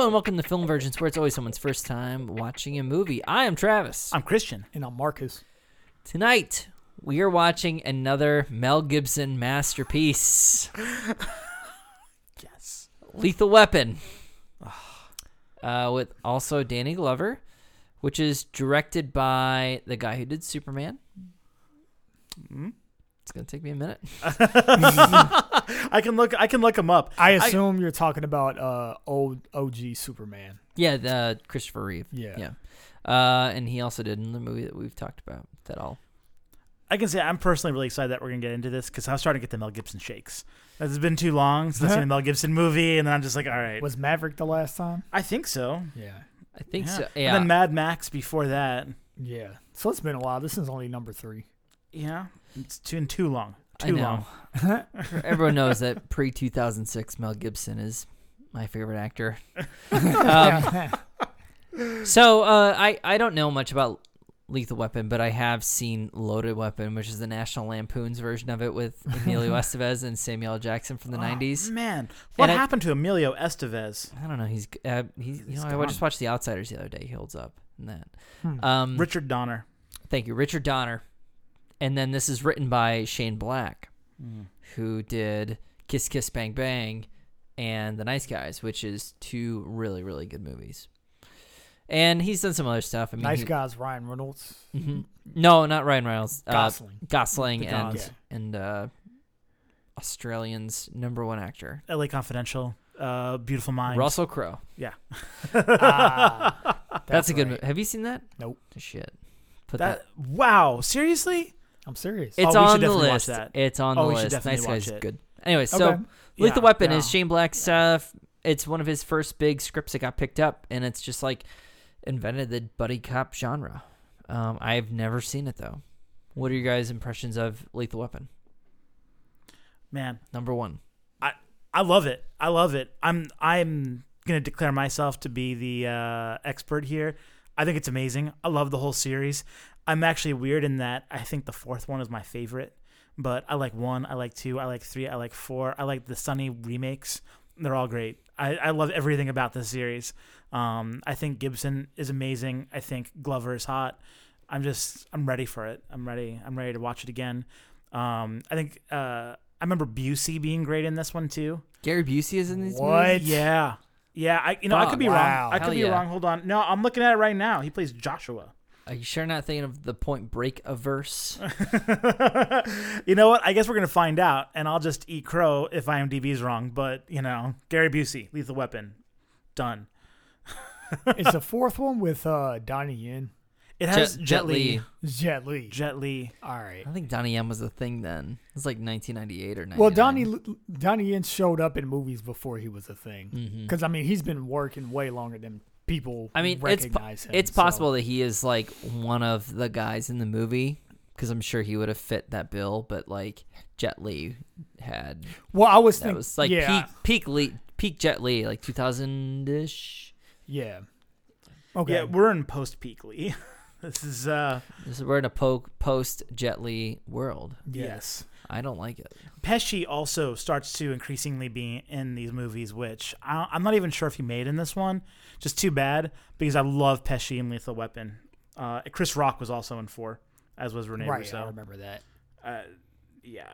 Hello and welcome to Film Virgins, where it's always someone's first time watching a movie. I am Travis. I'm Christian. And I'm Marcus. Tonight, we are watching another Mel Gibson masterpiece, Yes. Lethal Weapon, uh, with also Danny Glover, which is directed by the guy who did Superman. It's gonna take me a minute. I can look. I can look him up. I assume you're talking about uh old OG Superman. Yeah, the Christopher Reeve. Yeah. yeah. Uh, and he also did another movie that we've talked about. That all. I can say I'm personally really excited that we're gonna get into this because I was starting to get the Mel Gibson shakes. It's been too long since I've seen a Mel Gibson movie, and then I'm just like, all right. Was Maverick the last time? I think so. Yeah. I think yeah. so. And then Mad Max before that. Yeah. So it's been a while. This is only number three. Yeah, it's too too long. I Too know. long. Everyone knows that pre 2006 Mel Gibson is my favorite actor. um, so uh, I I don't know much about Lethal Weapon, but I have seen Loaded Weapon, which is the National Lampoon's version of it with Emilio Estevez and Samuel L. Jackson from the Oh, 90s. Man, what And I- happened to Emilio Estevez? I don't know. He's uh, he's you He's know I just watched The Outsiders the other day. He holds up in that. Hmm. Um, Richard Donner. thank you, Richard Donner. And then this is written by Shane Black. who did Kiss Kiss Bang Bang and The Nice Guys, which is two really really good movies. And he's done some other stuff. I mean, nice he- guys, Ryan Reynolds. Mhm. No, not Ryan Reynolds. Uh, Gosling. Gosling and Gods. and uh, Australian's number one actor, L.A. Confidential. Uh, Beautiful Mind. Russell Crowe. Ah, That's, a good. right. movie. Have you seen that? Nope. Shit. Put That. that. Wow. Seriously? I'm serious. Oh, It's we should on the list. that. It's on Oh, the we list. Nice watch Guys it. good. Anyway, so Okay. Lethal Yeah. Weapon yeah. is Shane Black's stuff. It's one of his first big scripts that got picked up, and it's just like invented the buddy cop genre. Um, I've never seen it though. What are your guys' impressions of Lethal Weapon? Man, Number one. I love it. I love it. I'm I'm gonna declare myself to be the uh, expert here. I think it's amazing. I love the whole series. I'm actually weird in that I think the fourth one is my favorite, but I like one, I like two, I like three, I like four. I like the Sunny remakes. They're all great. I, I love everything about this series. Um, I think Gibson is amazing. I think Glover is hot. I'm just I'm ready for it. I'm ready. I'm ready to watch it again. Um, I think uh, I remember Busey being great in this one too. Gary Busey is in these What? movies. Yeah. Yeah, I you know I could be Wow. wrong. I Hell could be yeah. wrong. Hold on. No, I'm looking at it right now. He plays Joshua. Are you sure not thinking of the Point Break averse? you know what? I guess we're gonna find out, and I'll just eat crow if IMDb's wrong. But you know, Gary Busey, Lethal Weapon, done. it's the fourth one with uh Donnie Yen. It has Jet, Jet, Li. Jet Li. Jet Li. All right. I think Donnie Yen was a thing then. It was like 1998 or 99. Well, Donnie Donnie Yen showed up in movies before he was a thing. Because I mean, he's been working way longer than people. I mean, it's po- him. It's so- possible that he is like one of the guys in the movie because I'm sure he would have fit that bill. But like Jet Li had Well, I was that thinking. was like yeah, peak peak Lee, peak Jet Li like 2000 ish. Yeah. Okay. Yeah, we're in post peak Lee. this is uh We're in a po- post Jet Li world. yes. I don't like it. Pesci also starts to increasingly be in these movies, which I, I'm not even sure if he made in this one. Just too bad because I love Pesci in Lethal Weapon. Uh, Chris Rock was also in four, as was Rene right. I Russo. remember that. Uh, yeah,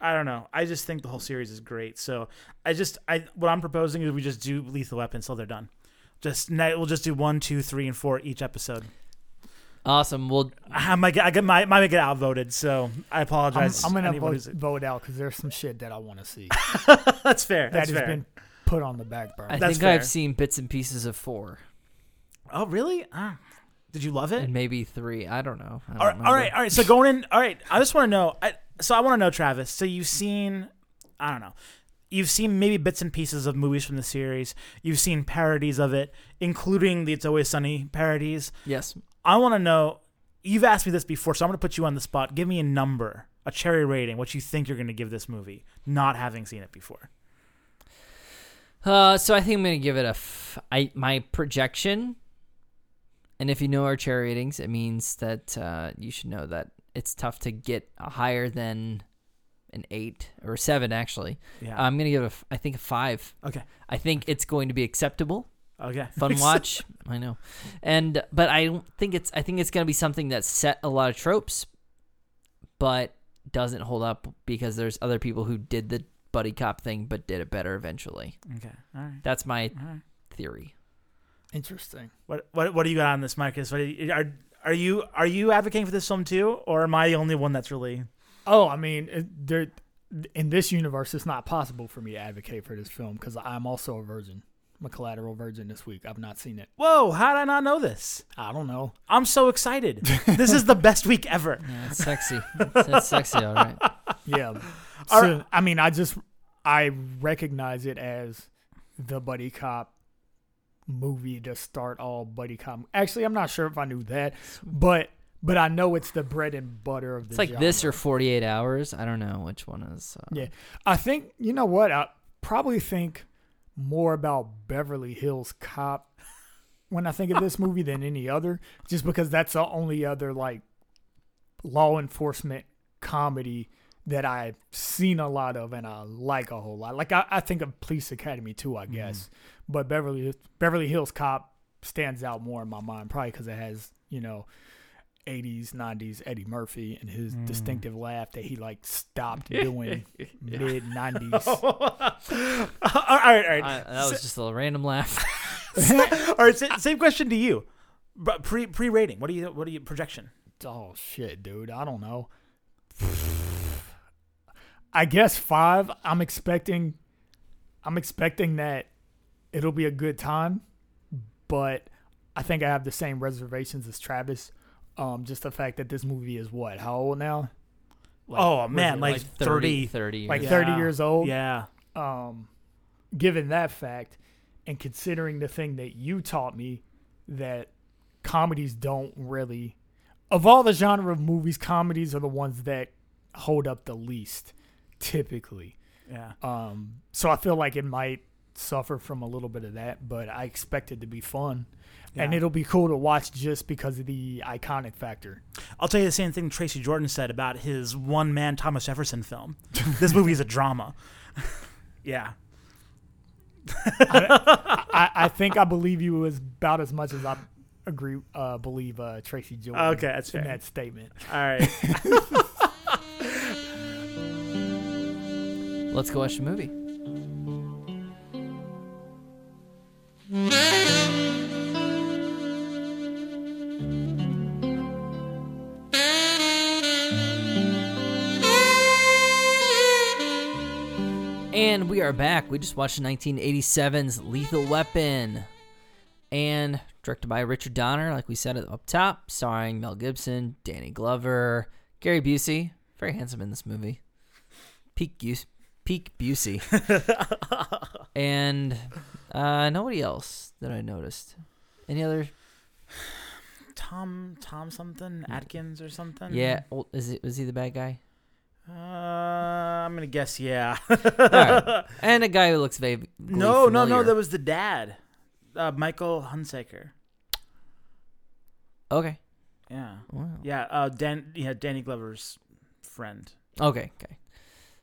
I don't know. I just think the whole series is great. So I just I what I'm proposing is we just do Lethal Weapon till they're done. Just we'll just do one, two, three, and four each episode. Awesome. Well, I might get I get my might get outvoted, so I I'm, apologize. I'm gonna vote, vote out because there's some shit that I want to see That's fair. that That's has fair. been put on the back burner. I That's think fair. I've seen bits and pieces of four Oh, really? Ah. Did you love it? and maybe three. I don't know. I don't All right, all remember. right, all right. So going in, all right. I just want to know. I, so I want to know, Travis. So you've seen, I don't know, you've seen maybe bits and pieces of movies from the series. You've seen parodies of it, including the "It's Always Sunny" parodies. Yes. I want to know. You've asked me this before, so I'm going to put you on the spot. Give me a number a cherry rating, what you think you're going to give this movie, not having seen it before. Uh, so I think I'm gonna give it a f- I my projection. And if you know our cherry ratings, it means that uh, you should know that it's tough to get a higher than an eight or a seven. Actually, Yeah. I'm gonna give it. A, f- I think a five. okay. I think it's going to be acceptable, Okay. fun watch. I know, and but I don't think it's. I think it's gonna be something that set a lot of tropes, but doesn't hold up because there's other people who did the buddy cop thing but did it better eventually. okay. All right. That's my All right. theory. Interesting. What what what do you got on this, Marcus? What do you, are are you are you advocating for this film too, or am I the only one that's really? Oh, I mean, there in this universe, it's not possible for me to advocate for this film because I'm also a virgin. I'm a collateral virgin this week. I've not seen it. Whoa! How did I not know this? I don't know. I'm so excited. this is the best week ever. Yeah, it's sexy. It's, it's sexy, all right. Yeah. All so, I mean, I just I recognize it as the buddy cop movie to start all buddy cop. Actually, I'm not sure if I knew that, but but I know it's the bread and butter of the. It's like this or 48 hours. I don't know which one is. Uh, Yeah. I think you know what I probably think more about Beverly Hills Cop when I think of this movie than any other, just because that's the only other like law enforcement comedy that I've seen a lot of and I like a whole lot. Like I, I think of Police Academy too, I guess, but Beverly Beverly Hills Cop stands out more in my mind, probably because it has you know. 80s, 90s Eddie Murphy and his mm. distinctive laugh that he like stopped doing mid 90s. all right, all right. I, that was just a little random laugh. all right. sa- Same question to you. But pre pre rating. What do you what do you projection? Oh shit, dude. I don't know. I guess 5. I'm expecting I'm expecting that it'll be a good time, but I think I have the same reservations as Travis. Um just the fact that this movie is what? How old now? Like, oh man, it like, 30. 30 like years. 30 Yeah. years old. Yeah. um, given that fact and considering the thing that you taught me that comedies don't really of all the genre of movies comedies are the ones that hold up the least typically Yeah. um, so i feel like it might suffer from a little bit of that but i expect it to be fun and it'll be cool to watch just because of the iconic factor I'll tell you the same thing Tracy Jordan said about his one man Thomas Jefferson film. this movie is a drama. yeah. I, I think i believe you as about as much as i agree uh, believe uh, tracy jordan Okay, that's in fair. that statement All right. Let's go watch the movie. And we are back. We just watched 1987's Lethal Weapon. And directed by Richard Donner, like we said up top, starring Mel Gibson, Danny Glover, Gary Busey, very handsome in this movie. Peak Buse- Peak Busey. and uh, nobody else that I noticed. Any other? Tom Tom something Atkins or something. Yeah, is it was he the bad guy? Uh, I'm gonna guess yeah. Right. And a guy who looks vaguely no, no, no. That was the dad, uh, Michael Hunsaker. Okay. Yeah. Wow. Yeah. Uh, Dan. Yeah, Danny Glover's friend. Okay. Okay.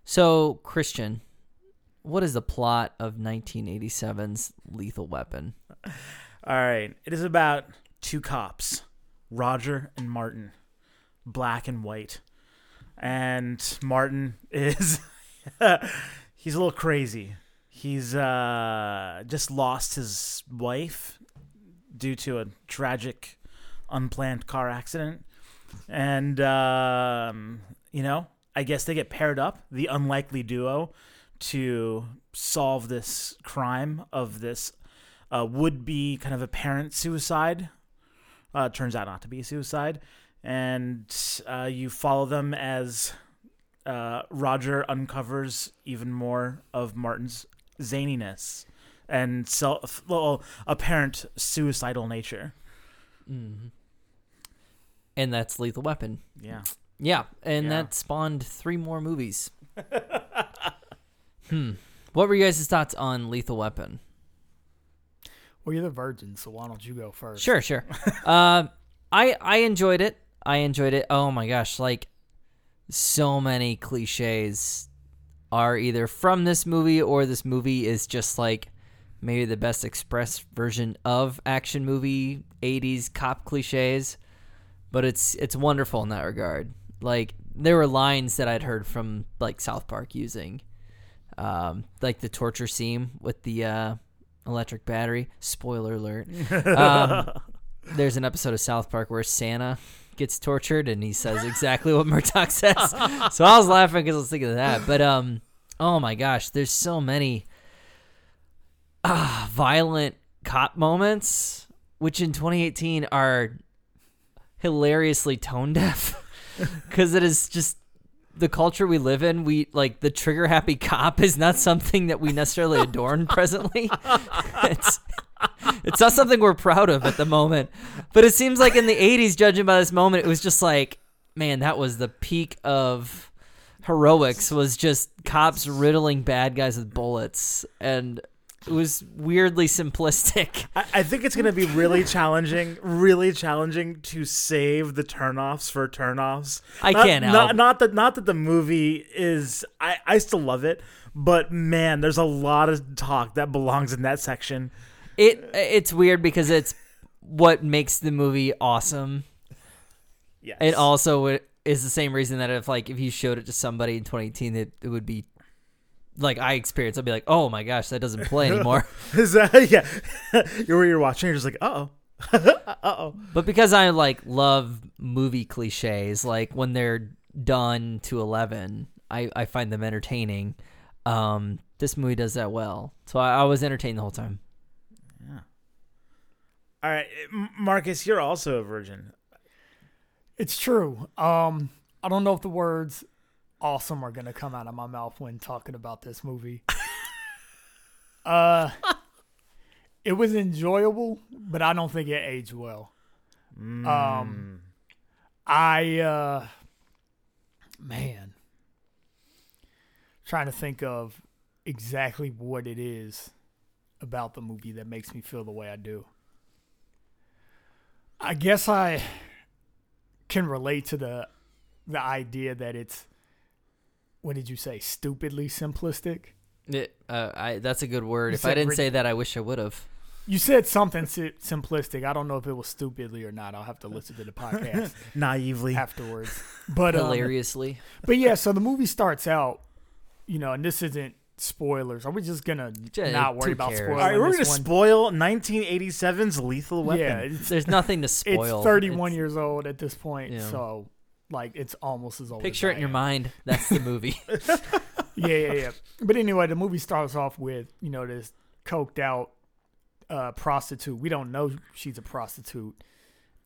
So Christian, what is the plot of 1987's Lethal Weapon? All right. It is about two cops, Roger and Martin, black and white. And Martin is he's a little crazy. He's uh just lost his wife due to a tragic unplanned car accident. And um you know, I guess they get paired up, the unlikely duo, to solve this crime of this uh, would be kind of apparent suicide. Uh, turns out not to be a suicide. And uh, you follow them as uh, Roger uncovers even more of Martin's zaniness and self, well, apparent suicidal nature. Mm-hmm. And that's Lethal Weapon. Yeah. Yeah, and Yeah. that spawned three more movies. hmm. What were you guys' thoughts on Lethal Weapon? Well, you're the virgin, so why don't you go first? Sure, sure. uh, I I enjoyed it. I enjoyed it. Oh my gosh, like so many cliches are either from this movie or this movie is just like maybe the best expressed version of action movie 80s cop cliches. But it's it's wonderful in that regard. Like there were lines that i'd heard from like south park using um, like the torture scene with the uh, electric battery. Spoiler alert. Um, there's an episode of south park where santa gets tortured and he says exactly what Murtaugh says so i was laughing because i was thinking of that but um oh my gosh there's so many ah, violent cop moments, which in 2018 are hilariously tone deaf because it is just the culture we live in. We like the trigger happy cop is not something that we necessarily adorn presently. it's it's not something we're proud of at the moment. But it seems like in the 80s, judging by this moment, it was just like, man, that was the peak of heroics was just cops riddling bad guys with bullets and it was weirdly simplistic. I, I think it's going to be really challenging, really challenging to save the turnoffs for turnoffs. I Not- can't help. Not, not that not that the movie is. I I still love it, but man, there's a lot of talk that belongs in that section. It it's weird because it's what makes the movie awesome. Yes. It also is the same reason that if like if you showed it to somebody in 2018, it, it would be like I experienced. I'd be like, oh my gosh, that doesn't play anymore. Is that yeah? you're you're watching. You're just like, uh oh, uh oh. but because I like love movie cliches, like when they're done to 11, I I find them entertaining. Um, this movie does that well, so I, I was entertained the whole time. All right, Marcus, you're also a virgin. It's true. Um, I don't know if the words awesome are gonna come out of my mouth when talking about this movie. uh it was enjoyable, but I don't think it aged well. Um I uh man trying to think of exactly what it is about the movie that makes me feel the way I do. I guess I can relate to the the idea that it's what did you say stupidly simplistic? It, uh, I that's a good word. You if I didn't rid- say that, I wish I would have. you said something si- simplistic. I don't know if it was stupidly or not. I'll have to listen to the podcast Naively, afterwards. But um, Hilariously, but yeah so the movie starts out you know and this isn't spoilers are we just gonna Yeah, not worry about cares? spoiling all right, we're gonna one? spoil 1987's Lethal Weapon. yeah it's, there's nothing to spoil. it's 31 It's- years old at this point Yeah. so like it's almost as old Picture as it in I your am. mind. That's the movie. yeah, yeah, yeah. But anyway, the movie starts off with you know this coked out uh, prostitute. We don't know she's a prostitute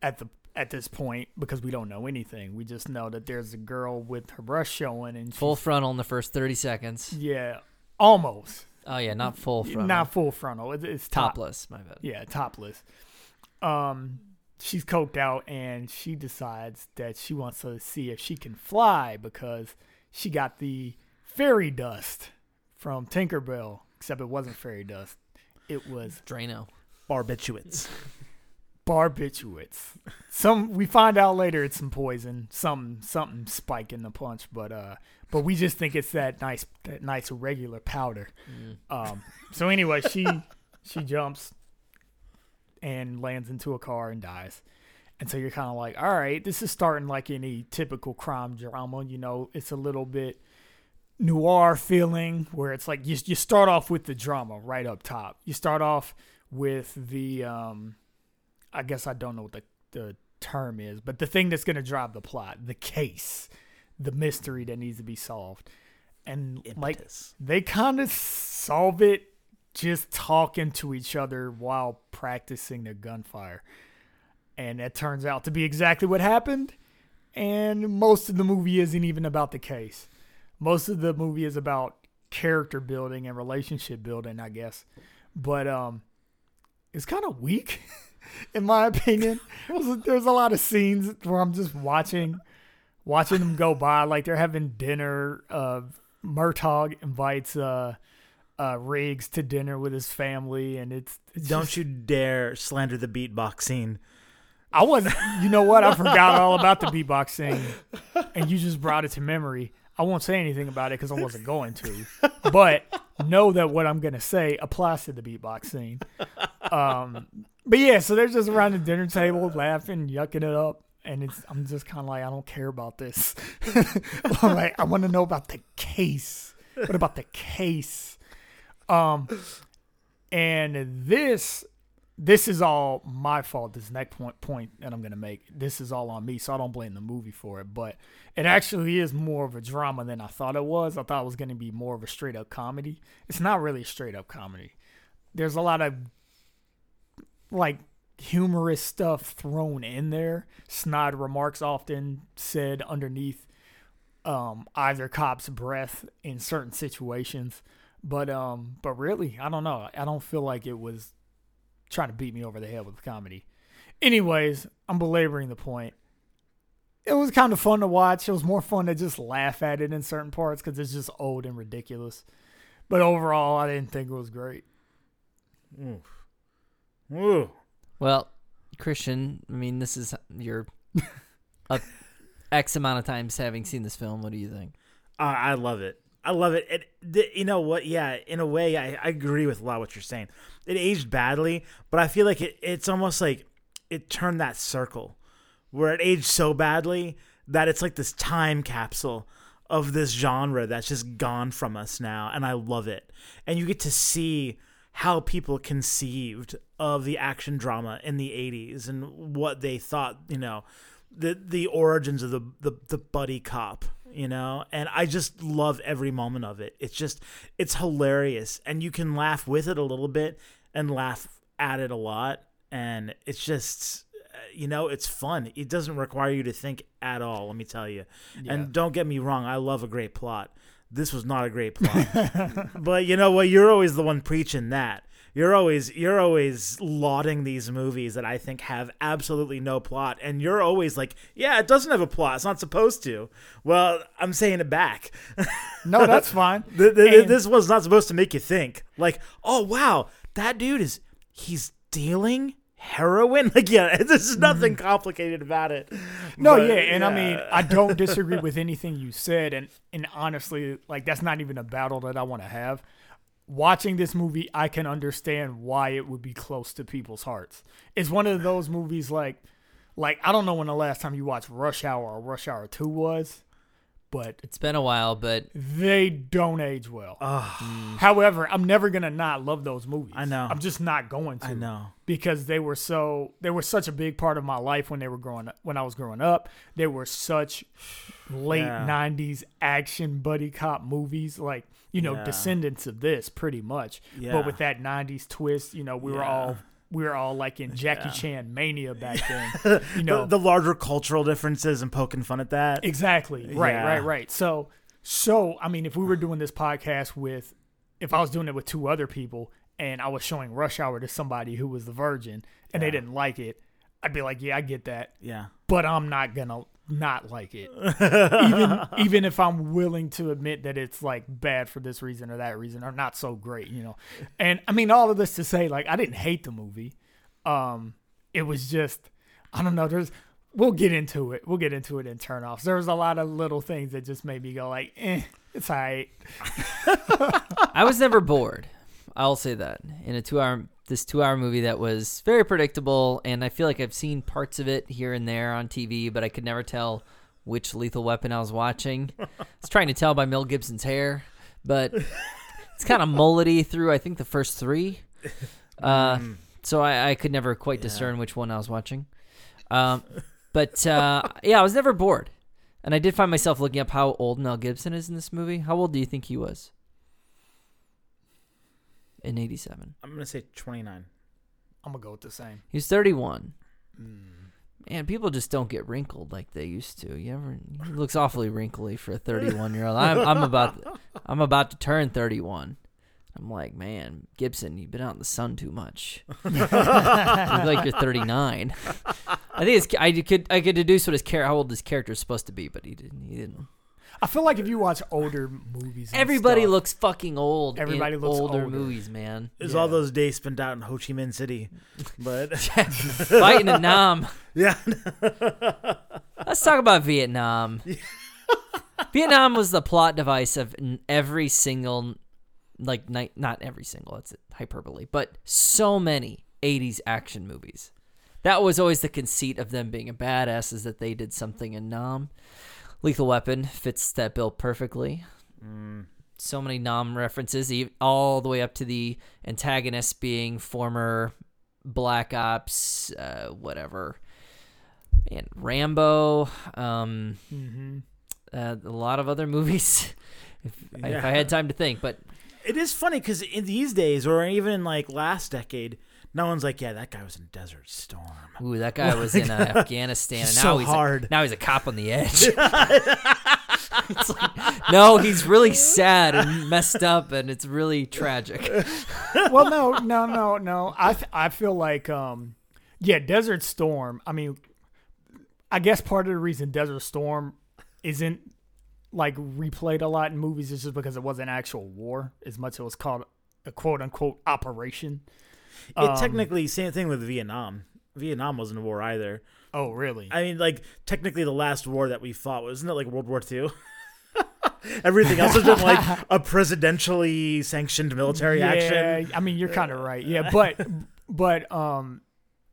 at the at this point because we don't know anything. We just know that there's a girl with her breast showing and full frontal in the first thirty seconds. Yeah, almost Oh yeah, not full frontal. not full frontal. It, it's top, topless. My bad. Yeah, topless. Um, she's coked out and she decides that she wants to see if she can fly because she got the fairy dust from Tinkerbell. Except it wasn't fairy dust. It was Drano. Barbiturates. barbiturates. Some we find out later it's some poison, some something spike in the punch, but uh, but we just think it's that nice that nice regular powder. Um, so anyway, she she jumps and lands into a car and dies. And so you're kind of like, all right, this is starting like any typical crime drama. You know, it's a little bit noir feeling where it's like you, you start off with the drama right up top. You start off with the, um, I guess I don't know what the, the term is, but the thing that's going to drive the plot, the case, the mystery that needs to be solved. And like they kind of solve it just talking to each other while practicing their gunfire. And that turns out to be exactly what happened. And most of the movie isn't even about the case. Most of the movie is about character building and relationship building, I guess. But um it's kind of weak in my opinion. There's a lot of scenes where I'm just watching watching them go by, like they're having dinner. Uh, Murtaugh invites uh, uh, Riggs to dinner with his family, and it's, it's Don't just- you dare slander the beatbox scene. I wasn't. You know what? I forgot all about the beatbox scene, and you just brought it to memory. I won't say anything about it because I wasn't going to, but know that what I'm gonna say applies to the beatbox scene. Um, but yeah, so they're just around the dinner table laughing, yucking it up, and it's I'm just kind of like I don't care about this. I'm like I want to know about the case. What about the case? Um, and this this is all my fault. This next point point that I'm gonna make. This is all on me, so I don't blame the movie for it. But it actually is more of a drama than I thought it was. I thought it was gonna be more of a straight up comedy. It's not really a straight up comedy. There's a lot of like humorous stuff thrown in there. Snide remarks often said underneath um, either cop's breath in certain situations. But um, but really, I don't know. I don't feel like it was trying to beat me over the head with comedy. Anyways, I'm belaboring the point. It was kind of fun to watch. It was more fun to just laugh at it in certain parts because it's just old and ridiculous. But overall, I didn't think it was great. Oof. Ooh. Well, Christian, I mean, this is your a X amount of times having seen this film. What do you think? Uh, I love it. I love it. it you know what? Yeah, in a way, I, I agree with a lot of what you're saying. It aged badly, but I feel like it, it's almost like it turned that circle where it aged so badly that it's like this time capsule of this genre that's just gone from us now. And I love it. And you get to see how people conceived of the action drama in the 80s and what they thought, you know, the the origins of the, the the buddy cop you know? And i just love every moment of it. It's just it's hilarious. And you can laugh with it a little bit and laugh at it a lot. And it's just you know it's fun. It doesn't require you to think at all let me tell you. And don't get me wrong i love a great plot this was not a great plot but you know what you're always the one preaching that you're always you're always lauding these movies that I think have absolutely no plot, and you're always like, "Yeah, it doesn't have a plot. It's not supposed to." Well, I'm saying it back. No, that's fine. Th- th- And- this was not supposed to make you think, like, "Oh wow, that dude is he's dealing heroin." Like, yeah, there's nothing mm. complicated about it. No, But, yeah, and I mean, I don't disagree with anything you said, and and honestly, like that's not even a battle that I want to have. Watching this movie, I can understand why it would be close to people's hearts. It's one of those movies like, like I don't know when the last time you watched Rush Hour or Rush Hour Two was, but It's been a while, but they don't age well. Ugh, mm. However, I'm never gonna not love those movies. I know. I'm just not going to. I know. because they were so they were such a big part of my life when they were growing up when I was growing up. They were such late Yeah. '90s action buddy cop movies, like you know, Yeah. descendants of this, pretty much. Yeah. But with that '90s twist, you know, we were all we were all like in Jackie Chan mania back then. You know, the, the larger cultural differences and poking fun at that. Exactly. Right, Yeah. right, right. So so I mean if we were doing this podcast with if I was doing it with two other people and I was showing Rush Hour to somebody who was the virgin and they didn't like it, I'd be like, Yeah, I get that. Yeah. But I'm not gonna not like it. even even if I'm willing to admit that it's like bad for this reason or that reason or not so great, you know. And I mean all of this to say like I didn't hate the movie. Um it was just I don't know, there's we'll get into it. We'll get into it in turnoffs. There was a lot of little things that just made me go like, eh, it's alright. I was never bored. I'll say that in a two-hour this two-hour movie that was very predictable, and I feel like I've seen parts of it here and there on TV, but I could never tell which Lethal Weapon I was watching. I was trying to tell by Mel Gibson's hair, but it's kind of mullety through I think the first three. Uh, so I, I could never quite discern which one I was watching. Um, but uh, yeah, I was never bored, and I did find myself looking up how old Mel Gibson is in this movie. How old do you think he was? In '87, I'm gonna say 29. I'm gonna go with the same. he was 31. Mm. Man, people just don't get wrinkled like they used to. You ever? He looks awfully wrinkly for a 31 year old. I'm, I'm about, I'm about to turn 31. I'm like, man, Gibson, you've been out in the sun too much. you look like you're 39. I think it's, I could I could deduce what his char- how old his character is supposed to be, but he didn't. He didn't. I feel like if you watch older movies, Everybody stuff- looks fucking old. Everybody in looks older older. movies, man. It was Yeah. all those days spent out in Ho Chi Minh City, but Fighting in Nam. yeah, Let's talk about Vietnam. Vietnam was the plot device of every single, like, night, not every single, that's hyperbole, but so many 80s action movies. That was always the conceit of them being a badass, is that they did something in Nam. Lethal Weapon fits that bill perfectly. So many Nam references, all the way up to the antagonist being former Black Ops, uh, whatever and Rambo, um, Mhm. uh, a lot of other movies. if, if I had time to think, but it is funny because in these days, or even in like last decade, no one's like, yeah, that guy was in Desert Storm. ooh, that guy was in uh, Afghanistan, and now so he's hard. A, now he's a cop on the edge. It's like, no, he's really sad and messed up, and it's really tragic. well, no, no, no, no. I th- I feel like um, yeah, Desert Storm. I mean, I guess part of the reason Desert Storm isn't like replayed a lot in movies is just because it wasn't actual war as much as it was called a quote unquote operation. It Um, technically same thing with Vietnam. Vietnam wasn't a war either. Oh, really? I mean, like technically, the last war that we fought wasn't it like World War Two? Everything else has been like a presidentially sanctioned military yeah, action. I mean, you're kind of right. Yeah, but but um,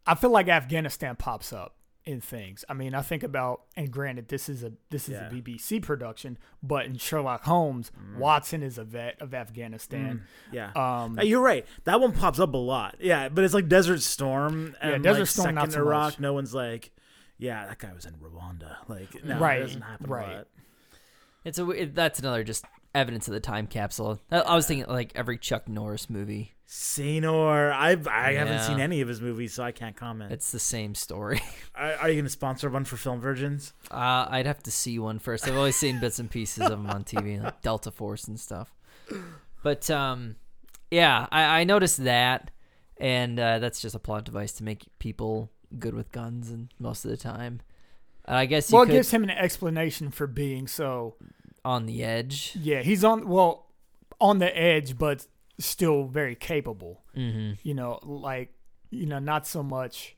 I feel like Afghanistan pops up in things. I mean, I think about and granted, this is a this is Yeah. a BBC production, but in Sherlock Holmes, Watson is a vet of Afghanistan. Yeah, Um, Uh, you're right. That one pops up a lot. Yeah, but it's like Desert Storm and Desert like, Storm, second not so Iraq. much. No one's like, yeah, that guy was in Rwanda. Like, no, Right, it doesn't happen. right. A lot. It's a it, that's another just evidence of the time capsule. I, I was thinking like every Chuck Norris movie. Sanor, I I haven't seen any of his movies, so I can't comment. It's the same story. Are, are you going to sponsor one for Film Virgins? Uh, I'd have to see one first. I've always seen bits and pieces of them on TV, like Delta Force and stuff. But um, yeah, I, I noticed that, and uh, that's just a plot device to make people good with guns, and most of the time, I guess you well, it could gives him an explanation for being so. On the edge. Yeah, he's on well on the edge, but still very capable. hmm You know, like you know, not so much.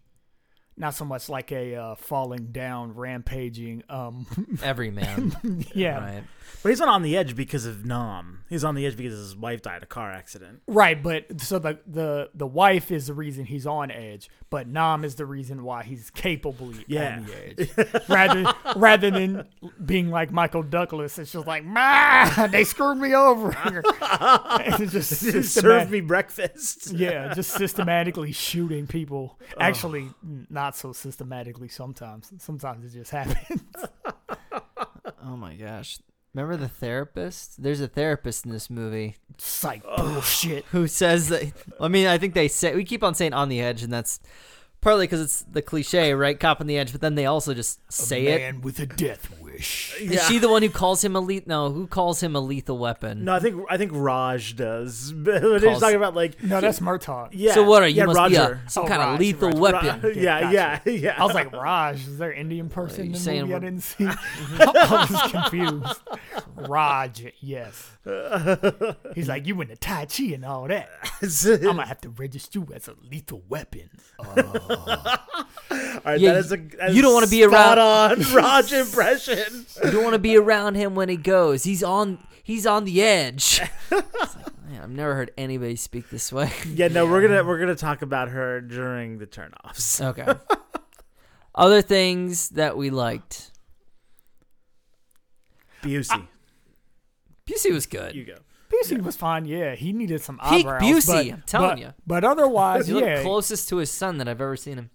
Not so much like a uh, falling down, rampaging. Um, Every man, yeah, right? But he's not on the edge because of Nam. He's on the edge because his wife died in a car accident. Right, but so the the the wife is the reason he's on edge, but Nam is the reason why he's capably Yeah. on the edge. rather rather than being like Michael Douglas, it's just like, ma, they screwed me over. it's just Serve systemat- me breakfast. yeah, just systematically shooting people. Actually, n- not so systematically. Sometimes, sometimes it just happens. Oh my gosh! Remember the therapist? There's a therapist in this movie Psych bullshit. who says that. I mean, I think they say we keep on saying on the edge, and that's partly because it's the cliche, right? Cop on the edge, but then they also just say it. Man with a death wish. Is she the one who calls him a lethal? No, who calls him a lethal weapon? No, I think I think Raj does. But he's talking about like No, that's Murtaugh. yeah. So what are you? Yeah, must Roger. be a, some Oh, kind of lethal Raj, weapon. Ra- yeah, Gotcha. yeah, yeah. I was like, Raj, is there Indian person in the saying movie I we're- didn't see? I was confused. Raj, yes. He's like, you went to Tai Chi and all that. I'm gonna have to register you as a lethal weapon. All right, Yeah, that is a that you don't wanna be spot around- on Raj impression. You don't want to be around him when he goes. He's on. He's on the edge. Like, man, I've never heard anybody speak this way. Yeah, no, we're gonna we're gonna talk about her during the turnoffs. Okay. Other things that we liked. Busey, ah. Busey was good. you go. Busey was fine, yeah. He needed some Peak eyebrows. Busey, but, I'm telling but- you. But otherwise, He looked closest to his son that I've ever seen him.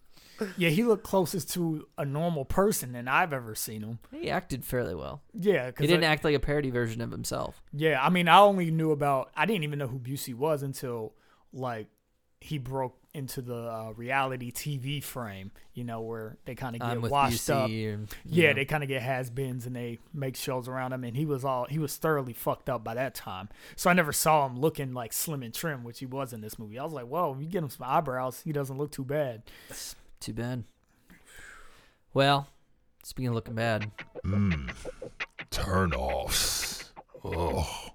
Yeah, he looked closest to a normal person than I've ever seen him. He acted fairly well. Yeah, He didn't act like a parody version of himself. Yeah, I mean, I only knew about. I didn't even know who Busey was until like he broke into the uh, reality TV frame. You know, where they kind of get I'm washed up. And, Yeah, know. they kind of get has-beens and they make shows around him, and he was all he was thoroughly fucked up by that time. So I never saw him looking like slim and trim, which he was in this movie. I was like, whoa, you get him some eyebrows, he doesn't look too bad. Too bad. Well, speaking of looking bad, Mmm. Turn offs. Oh.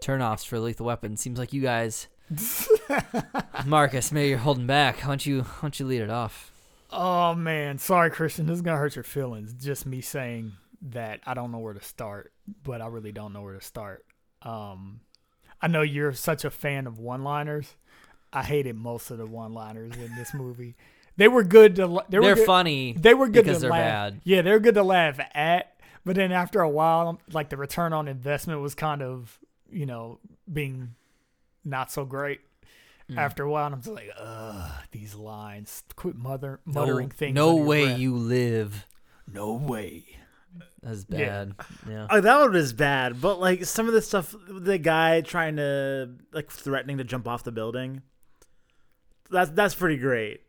turnoffs for Lethal Weapon. Seems like you guys, Marcus, maybe you're holding back. Why don't you, why don't you lead it off? Oh man, sorry, Christian. This is gonna hurt your feelings. Just me saying that I don't know where to start, but I really don't know where to start. Um, I know you're such a fan of one-liners. I hated most of the one-liners in this movie. They were good to. la- They were They're good, funny. They were good because to they're laugh. bad. Yeah, they're good to laugh at. But then after a while, like the return on investment was kind of, you know, being not so great. Mm. After a while, I'm just like, ugh, these lines. Quit mother muttering no, things. No way breath. you live. No way. That's Yeah. bad. Yeah. Oh, that one was bad, but like some of the stuff, the guy trying to like threatening to jump off the building. That's that's pretty great.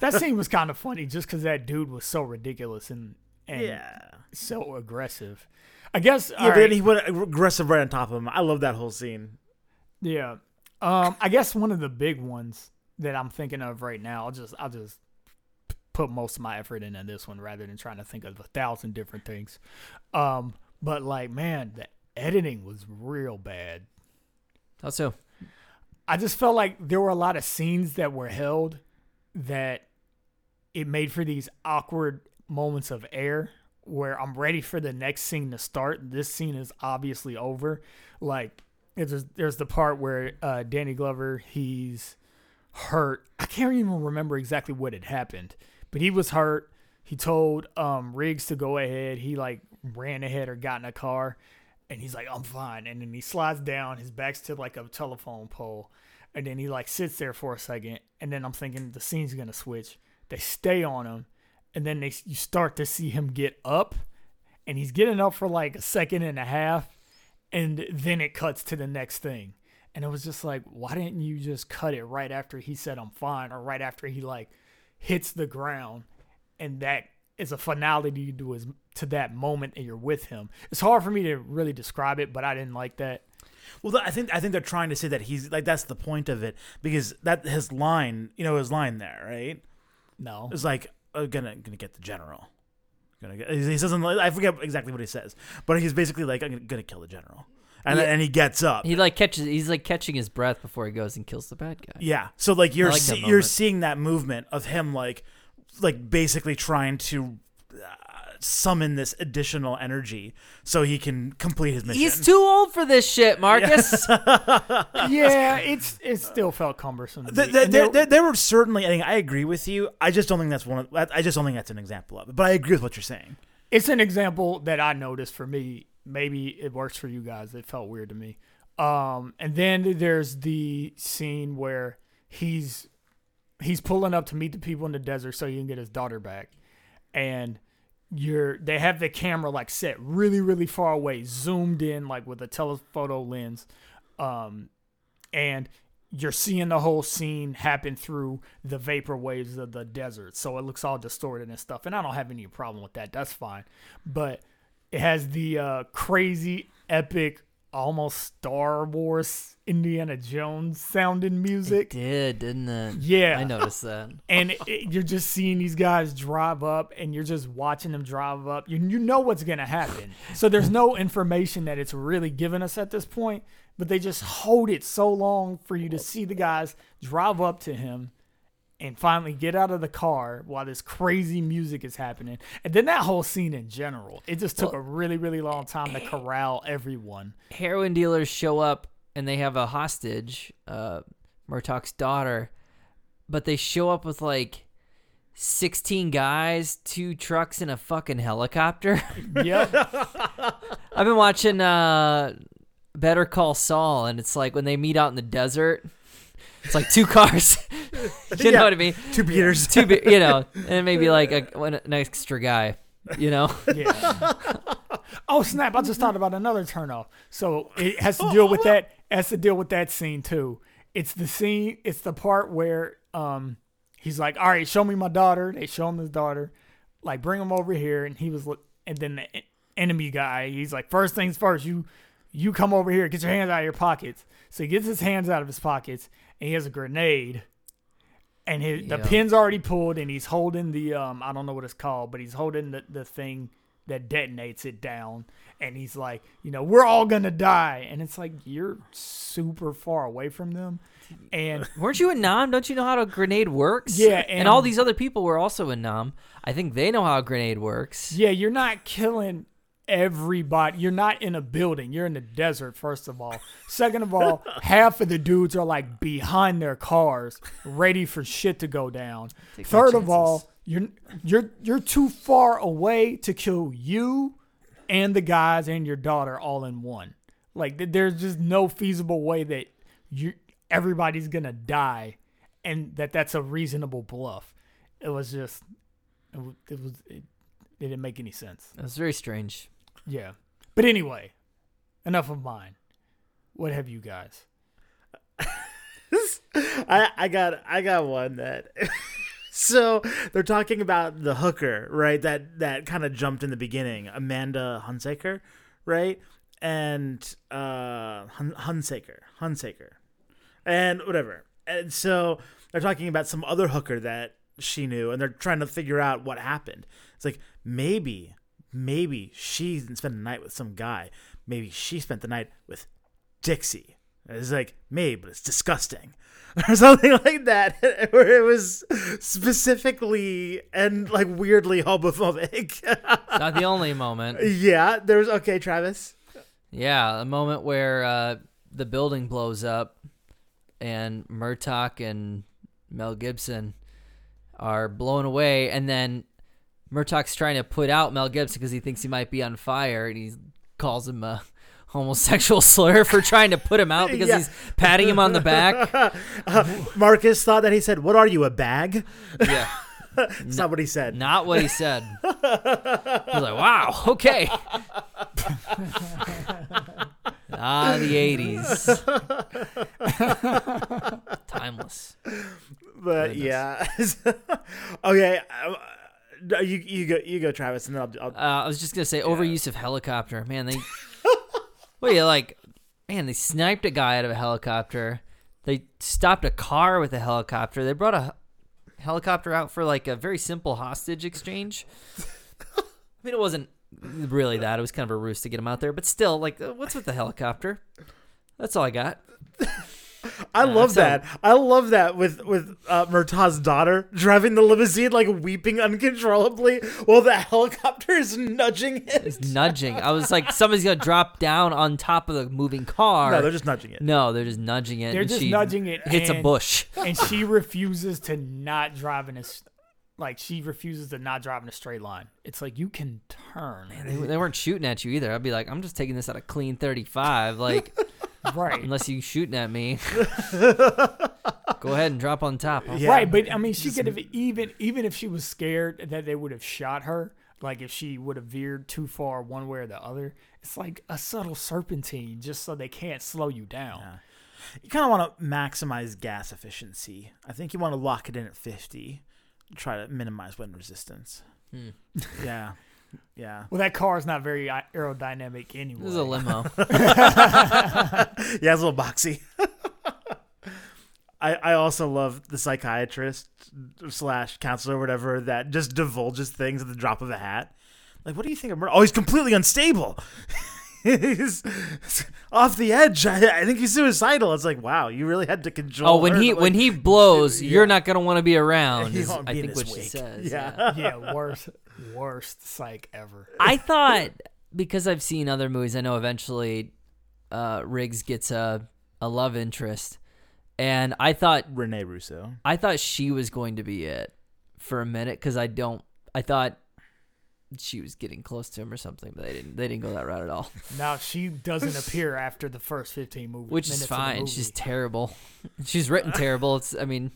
That scene was kind of funny just because that dude was so ridiculous and and yeah, so aggressive. I guess. yeah. all But then he went aggressive right on top of him. I love that whole scene. yeah. Um, I guess one of the big ones that I'm thinking of right now. I'll just I'll just put most of my effort into this one rather than trying to think of a thousand different things. Um, but like, man, the editing was real bad. Also, I just felt like there were a lot of scenes that were held that it made for these awkward moments of air where I'm ready for the next scene to start. This scene is obviously over. Like there's there's the part where uh, Danny Glover he's hurt. I can't even remember exactly what had happened, but he was hurt. He told um, Riggs to go ahead. He like ran ahead or got in a car, and he's like, "I'm fine." And then he slides down. His back's to like a telephone pole, and then he like sits there for a second. And then I'm thinking the scene's gonna switch. They stay on him, and then they you start to see him get up, and he's getting up for like a second and a half, and then it cuts to the next thing. And it was just like, why didn't you just cut it right after he said I'm fine, or right after he like hits the ground, and that is a finality to his to that moment and you're with him. It's hard for me to really describe it, but I didn't like that. Well, I think I think they're trying to say that he's like that's the point of it because that his line, you know, his line there, right? No, It's like uh, gonna gonna get the general. Gonna get. He doesn't. I forget exactly what he says, but he's basically like I'm gonna, kill the general, and Yeah. then, and he gets up. he like catches. He's like catching his breath before he goes and kills the bad guy. Yeah. So like you're like see, you're seeing that movement of him like like basically trying to summon this additional energy so he can complete his mission. He's too old for this shit, Marcus. yeah, it's it still felt cumbersome. to Th- me. there, there- there, there were certainly. I, think, I agree with you. I just don't think that's one. Of, I just don't think that's an example of it. But I agree with what you're saying. it's an example that I noticed for me. Maybe it works for you guys. It felt weird to me. Um, and then there's the scene where he's he's pulling up to meet the people in the desert so he can get his daughter back, and you're they have the camera like set really really far away, zoomed in like with a telephoto lens, um, and you're seeing the whole scene happen through the vapor waves of the desert. So it looks all distorted and stuff. And I don't have any problem with that. That's fine. But it has the uh, crazy, epic, almost Star Wars Indiana Jones sounding it music. did, didn't it? Yeah. I noticed that. And it, it- you're just seeing these guys drive up and you're just watching them drive up. You, you know what's going to happen. So there's no information that it's really given us at this point, but they just hold it so long for you to see the guys drive up to him and finally get out of the car while this crazy music is happening. And then that whole scene in general, it just took Well- a really, really long time to corral everyone. Heroin dealers show up and they have a hostage, uh, Murtaugh's daughter, but they show up with like 16 guys, two trucks, and a fucking helicopter. Yep. I've been watching uh, Better Call Saul, and it's like when they meet out in the desert, it's like two cars. you know Yeah. what I mean? Two Peters. Two, be- you know, and maybe like a, an extra guy. You know, Yeah. oh snap! I just thought about another turnoff. So it has to deal with that. Has to deal with that scene too. It's the scene. It's the part where um he's like, "All right, show me my daughter." They show him his daughter. Like, bring him over here. And he was, and then the enemy guy. He's like, first things first. You you come over here. Get your hands out of your pockets. So he gets his hands out of his pockets, and he has a grenade. and his, the pin's already pulled, and he's holding the um I don't know what it's called, but he's holding the the thing that detonates it down, and he's like, you know, we're all gonna die, and it's like you're super far away from them, and Weren't you in Nam? Don't you know how a grenade works? Yeah, and, all these other people were also in Nam. I think they know how a grenade works. yeah, you're not killing everybody. You're not in a building. You're in the desert. First of all. Second of all, half of the dudes are like behind their cars, ready for shit to go down. Take Third of all, you're you're you're too far away to kill you and the guys and your daughter all in one. Like there's just no feasible way that you everybody's gonna die, and that that's a reasonable bluff. It was just it, it was it, it didn't make any sense. It was very strange. Yeah, but anyway, enough of mine. What have you guys? I I got I got one that. so they're talking about the hooker, right? That that kind of jumped in the beginning, Amanda Hunsaker, right? And uh, Hun- Hunsaker, Hunsaker, and whatever. And so they're talking about some other hooker that she knew, and they're trying to figure out what happened. It's like maybe, maybe she didn't spend the night with some guy. Maybe she spent the night with Dixie. It's like maybe, but it's disgusting, or something like that. Where it was specifically and like weirdly homophobic. Not the only moment. yeah, there's okay, Travis. Yeah, a moment where uh, the building blows up and Murtaugh and Mel Gibson are blown away, and then Murtaugh's trying to put out Mel Gibson because he thinks he might be on fire, and he calls him a homosexual slur for trying to put him out because Yeah. he's patting him on the back. Marcus thought that he said, "What are you, a bag?" Yeah, That's not what he said. not what he said. I was like, wow, okay. ah, the '80s, timeless. But Goodness. yeah. okay. You you go you go Travis and then I'll, I'll Uh, I was just gonna say overuse of helicopter. Man, they well, yeah, like man, they sniped a guy out of a helicopter. They stopped a car with a helicopter. They brought a helicopter out for like a very simple hostage exchange. I mean, it wasn't really that. It was kind of a ruse to get him out there, but still, like, uh, what's with the helicopter? That's all I got. I love so- that. I love that with with uh, Murtaugh's daughter driving the limousine, like weeping uncontrollably, while the helicopter is nudging it. It's nudging. I was like, somebody's gonna drop down on top of the moving car. No, they're just nudging it. No, they're just nudging it. They're and just she nudging it Hits a bush. and she refuses to not drive in a s- like she refuses to not drive in a straight line. It's like you can turn, They, they weren't shooting at you either. I'd be like, I'm just taking this at a clean 35. Like, right? unless you shooting at me, go ahead and drop on top. I'll- Yeah. Right, but I mean, she could have even even if she was scared that they would have shot her. Like if she would have veered too far one way or the other, it's like a subtle serpentine, just so they can't slow you down. You kind of want to maximize gas efficiency. I think you want to lock it in at 50. Try to minimize wind resistance. Hmm. Yeah. Yeah. Well, that car is not very aerodynamic anyway. This is a limo. yeah, it's a little boxy. I, I also love the psychiatrist slash counselor or whatever that just divulges things at the drop of a hat. Like, what do you think of murder? Oh, he's completely unstable. he's off the edge. I, I think he's suicidal. It's like, wow, you really had to control. Oh, when her he to, when he blows, Yeah. you're not gonna want to be around. Is- won't I think his what she says. Yeah. yeah, worst worst psych ever. I thought because I've seen other movies, I know eventually uh, Riggs gets a a love interest, and I thought Rene Russo. I thought she was going to be it for a minute because I don't. I thought she was getting close to him or something, but they didn't. They didn't go that route at all, Now she doesn't appear after the first fifteen movies, which is fine. She's terrible. She's written terrible. It's. I mean,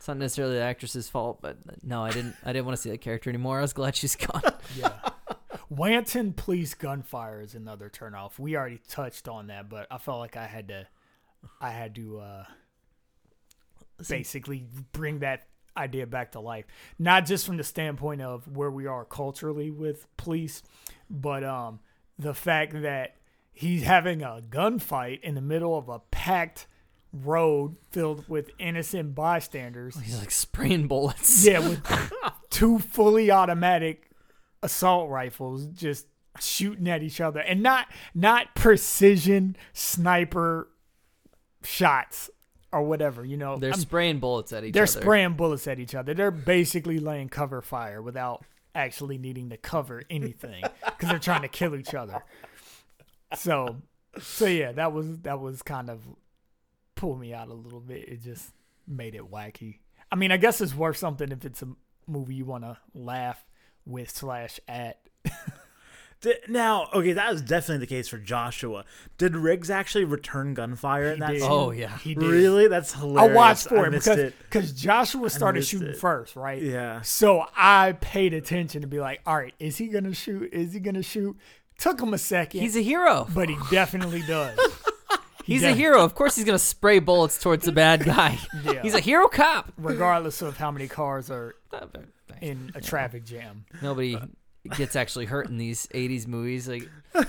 it's not necessarily the actress's fault, but no, I didn't. I didn't want to see that character anymore. I was glad she's gone. yeah. Wanton police gunfire is another turnoff. We already touched on that, but I felt like I had to, I had to uh, basically bring that idea back to life. Not just from the standpoint of where we are culturally with police, but um, the fact that he's having a gunfight in the middle of a packed road filled with innocent bystanders. Oh, He's like spraying bullets. Yeah, with two fully automatic assault rifles just shooting at each other and not not precision sniper shots or whatever, you know. They're I'm- spraying bullets at each other. they're spraying bullets at each other. They're basically laying cover fire without actually needing to cover anything because they're trying to kill each other. So, so yeah, that was that was kind of pulled me out a little bit. It just made it wacky. I mean, I guess it's worth something if it's a movie you want to laugh with slash at. Now, okay, that was definitely the case for Joshua. Did Riggs actually return gunfire in that did. scene? Oh yeah. He did. Really? That's hilarious. I watched for it missed because because Joshua started shooting it. first, right? Yeah. So I paid attention to be like, all right, is he gonna shoot? Is he gonna shoot? Took him a second, He's a hero. but he definitely does. He He's a hero. Of course, he's gonna spray bullets towards the bad guy. Yeah. He's a hero cop. regardless of how many cars are uh, in a traffic jam. Nobody gets actually hurt in these '80s movies. Like,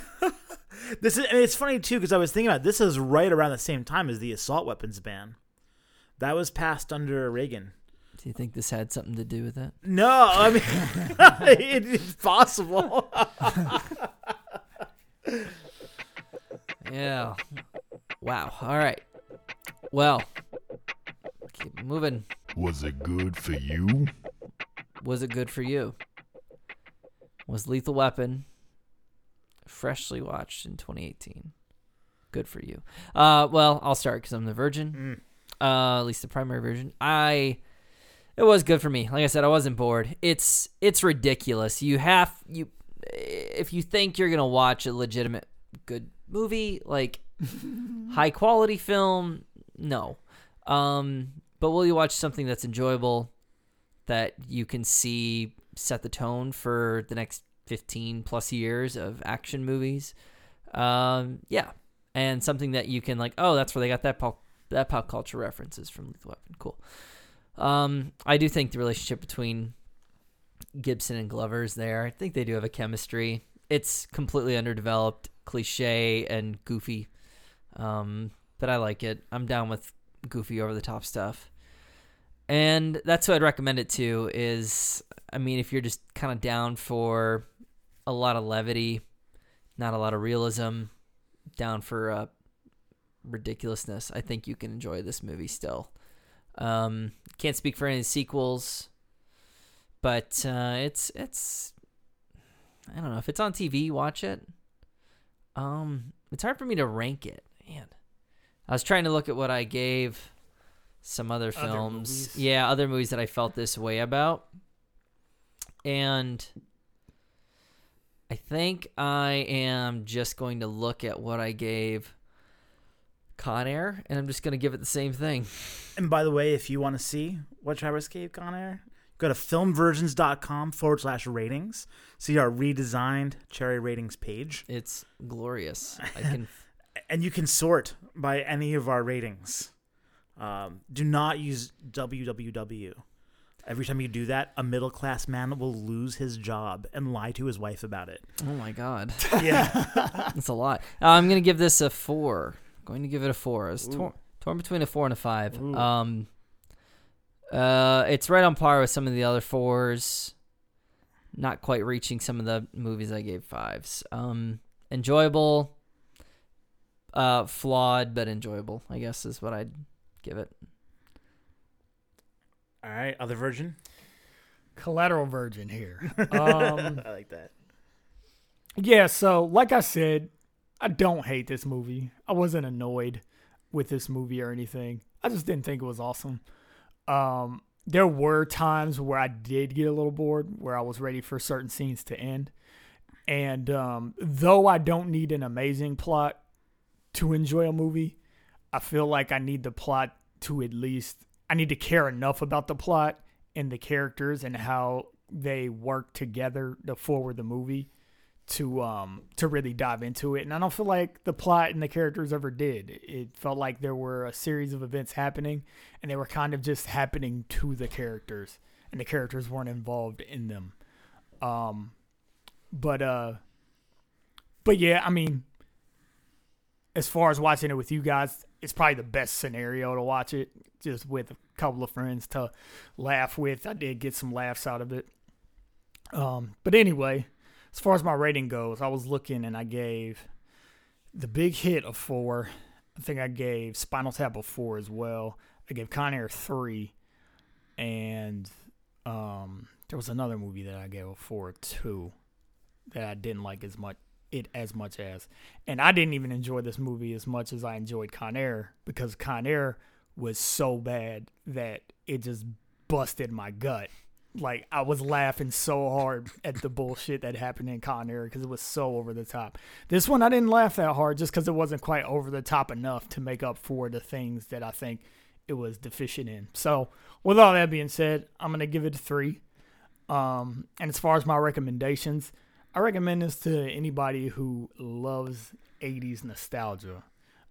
This is, and it's funny too because I was thinking about it, this is right around the same time as the assault weapons ban. That was passed under Reagan. do you think this had something to do with that? No, I mean it, it's possible. Yeah. Wow. All right. Well, keep moving. Was it good for you? Was it good for you? Was Lethal Weapon freshly watched in 2018? Good for you. Uh, well, I'll start because I'm the virgin. Uh, at least the primary version. I. It was good for me. Like I said, I wasn't bored. It's it's ridiculous. You have you if you think you're gonna watch a legitimate good movie, like high quality film, no. Um, but will you watch something that's enjoyable? that you can see set the tone for the next 15 plus years of action movies. Um, yeah. And something that you can like, oh, that's where they got that pop that pop culture references from Lethal Weapon. Cool. Um, I do think the relationship between Gibson and Glover is there. I think they do have a chemistry. It's completely underdeveloped, cliche and goofy. Um, but I like it. I'm down with goofy over the top stuff and that's who I'd recommend it to. Is I mean, if you're just kind of down for a lot of levity, not a lot of realism, down for uh, ridiculousness, I think you can enjoy this movie still. Um, can't speak for any sequels, but uh, it's it's I don't know if it's on TV, watch it. Um, it's hard for me to rank it. Man, I was trying to look at what I gave some other Other films. movies. yeah, other movies that I felt this way about. And I think I am just going to look at what I gave Con Air and I'm just going to give it the same thing. And by the way, if you want to see what Travis gave Con Air, go to filmvirgins.com forward slash ratings. See our redesigned cherry ratings page. It's glorious. I can And you can sort by any of our ratings. Um, do not use www. Every time you do that, a middle class man will lose his job and lie to his wife about it. Oh my god. Yeah. That's a lot. Uh, I'm gonna give this a four. Going to give it a four. It's torn, torn between a four and a five. Ooh. Um, uh, it's right on par with some of the other fours. Not quite reaching some of the movies I gave fives. Um, enjoyable. Uh, flawed but enjoyable. I guess is what I'd give it. All right. Other version. Collateral Virgin here. Um, I like that. yeah, so like I said, I don't hate this movie. I wasn't annoyed with this movie or anything. I just didn't think it was awesome. Um, there were times where I did get a little bored, where I was ready for certain scenes to end. And um, though I don't need an amazing plot to enjoy a movie, I feel like I need the plot to at least I need to care enough about the plot and the characters and how they work together to forward the movie to um to really dive into it. And I don't feel like the plot and the characters ever did. It felt like there were a series of events happening and they were kind of just happening to the characters and the characters weren't involved in them. Um but uh but yeah, I mean as far as watching it with you guys, it's probably the best scenario to watch it just with a couple of friends to laugh with. I did get some laughs out of it. Um, but anyway, as far as my rating goes, I was looking and I gave the big hit a four. I think I gave Spinal Tap a four as well. I gave Con Air three, and um, there was another movie that I gave a four too that I didn't like as much it as much as, and I didn't even enjoy this movie as much as I enjoyed Con Air because Con Air was so bad that it just busted my gut. Like I was laughing so hard at the bullshit that happened in Con Air because it was so over the top. This one I didn't laugh that hard just because it wasn't quite over the top enough to make up for the things that I think it was deficient in. So with all that being said, I'm gonna give it a three. Um, and as far as my recommendations, I recommend this to anybody who loves 80s nostalgia.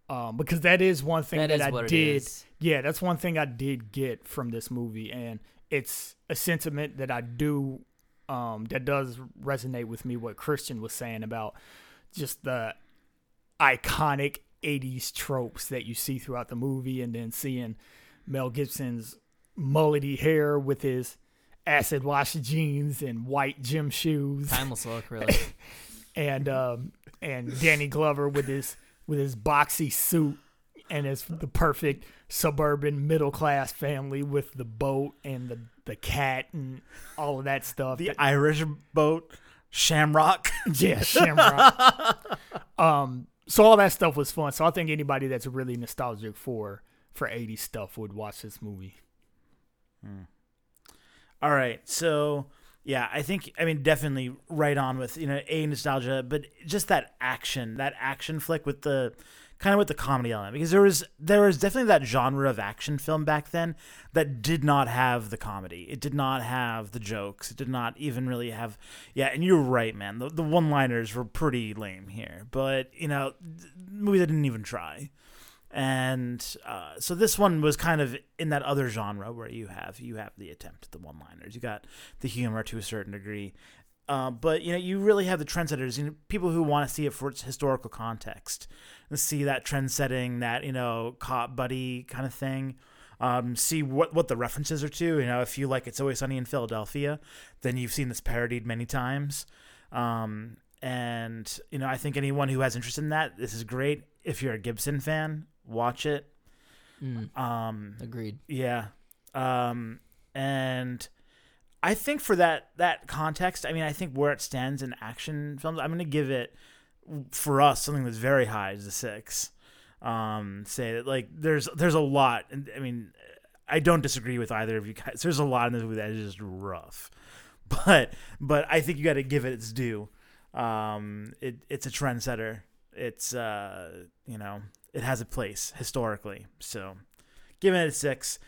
Um, because that is one thing That I did. Yeah, that's one thing I did get from this movie, and it's a sentiment that I do, um, that does resonate with me. What Christian was saying about just the iconic '80s tropes that you see throughout the movie, and then seeing Mel Gibson's mullety hair with his acid wash jeans and white gym shoes Timeless look, really. and um, and Danny Glover with his with his boxy suit and his the perfect suburban middle class family with the boat and the the cat and all of that stuff. The That- Irish boat, Shamrock. yeah, Shamrock. um, so all that stuff was fun. So I think anybody that's really nostalgic for for 80s stuff would watch this movie. All right, so yeah, I think I mean definitely right on with you know a nostalgia, but just that action, that action flick with the kind of with the comedy element because there was there was definitely that genre of action film back then that did not have the comedy. It did not have the jokes. It did not even really have yeah. And you're right, man. The the one liners were pretty lame here, but you know, movie that didn't even try and uh, so this one was kind of in that other genre where you have you have the attempt at the one liners you got the humor to a certain degree. Uh, but you know you really have the trendsetters you know people who want to see it for its historical context and see that trend setting that you know cop buddy kind of thing um, see what what the references are to. You know if you like it's always sunny in philadelphia then you've seen this parodied many times. Um, and you know i think anyone who has interest in that this is great. If you're a gibson fan watch it. Mm, um agreed. yeah. Um and i think for that that context i mean i think where it stands in action films i'm gonna give it for us something that's very high is a six. Um say that like there's there's a lot and i mean i don't disagree with either of you guys. There's a lot in this movie that is just rough. But but i think you got to give it its due. Um it it's a trendsetter it's uh you know it has a place historically. So giving it a six.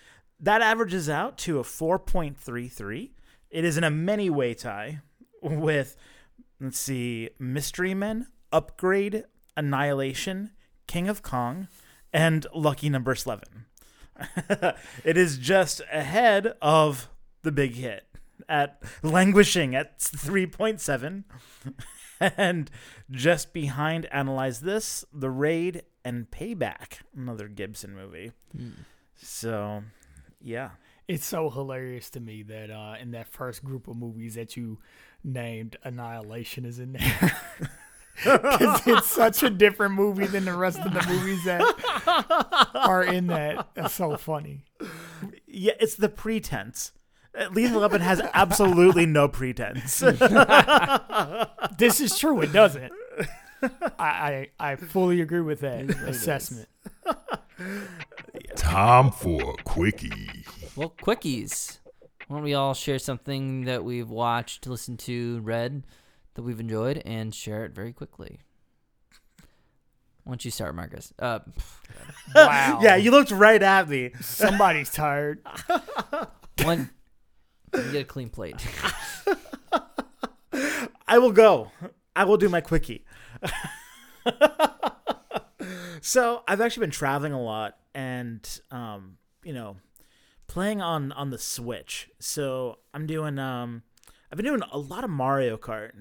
That averages out to a 4.33 it is in a many way tie with let's see mystery men upgrade annihilation king of kong and lucky number Slevin it is just ahead of the big hit at languishing at 3.7 and just behind analyze this the raid and payback another gibson movie Mm. so yeah It's so hilarious to me that uh, in that first group of movies that you named, Annihilation is in there. Because it's such a different movie than the rest of the movies that are in that. That's so funny. yeah it's the pretense lethal weapon has absolutely no pretense This is true. It doesn't. I, I, I fully agree with that It is what it is. assessment. Time for a quickie. Well, quickies. Why don't we all share something that we've watched, listened to, read that we've enjoyed, and share it very quickly. Why don't you start, Marcus? Uh, Wow. yeah you looked right at me Somebody's tired. one, you get a clean plate. I will go. I will do my quickie. so I've actually been traveling a lot and um, you know, playing on on the Switch. So I'm doing um I've been doing a lot of Mario Kart.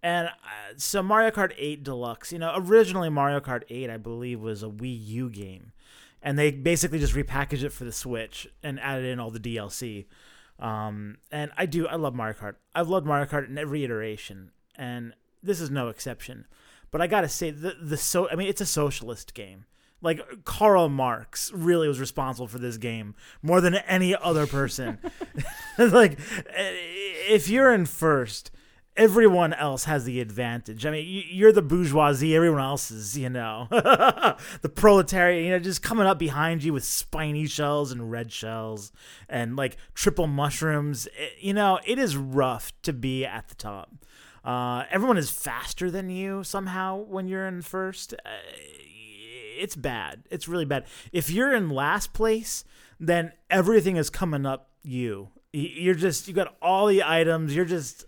And uh, so Mario Kart 8 Deluxe, you know, originally Mario Kart 8, I believe, was a Wii U game. And they basically just repackaged it for the Switch and added in all the DLC. Um, and I do, I love Mario Kart. I've loved Mario Kart in every iteration, and this is no exception. But I gotta say, the the so I mean, it's a socialist game. Like Karl Marx really was responsible for this game more than any other person. like, eh, if you're in first, everyone else has the advantage. I mean, you- you're the bourgeoisie, everyone else is, you know, the proletariat, you know, just coming up behind you with spiny shells and red shells and like triple mushrooms. It- you know, it is rough to be at the top. Uh, everyone is faster than you somehow when you're in first. Uh, it's bad. It's really bad. If you're in last place, then everything is coming up you. You're just you got all the items. You're just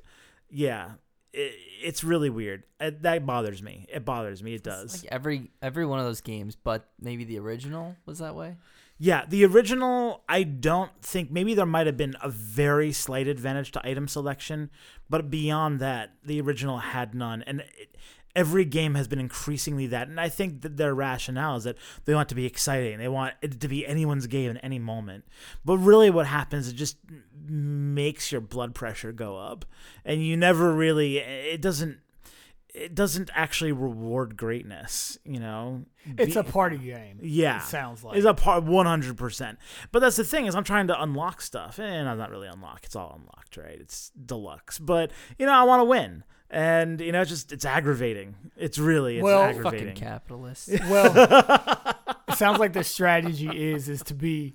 yeah. It, it's really weird. Uh, That bothers me. It bothers me. It does. Like every every one of those games, but maybe the original was that way. Yeah, the original, I don't think maybe there might have been a very slight advantage to item selection, but beyond that, the original had none. And it, every game has been increasingly that. And I think that their rationale is that they want to be exciting. They want it to be anyone's game at any moment. But really, what happens is it just makes your blood pressure go up, and you never really. It doesn't. It doesn't actually reward greatness, you know. It's Be- a party game. yeah, It sounds like. it's a part one hundred percent. But that's the thing is I'm trying to unlock stuff, and I'm not really unlocked. It's all unlocked, right? It's deluxe, but you know I want to win, and you know it's just it's aggravating. It's really it's Well, Fucking aggravating. capitalists. Well, it sounds like the strategy is is to be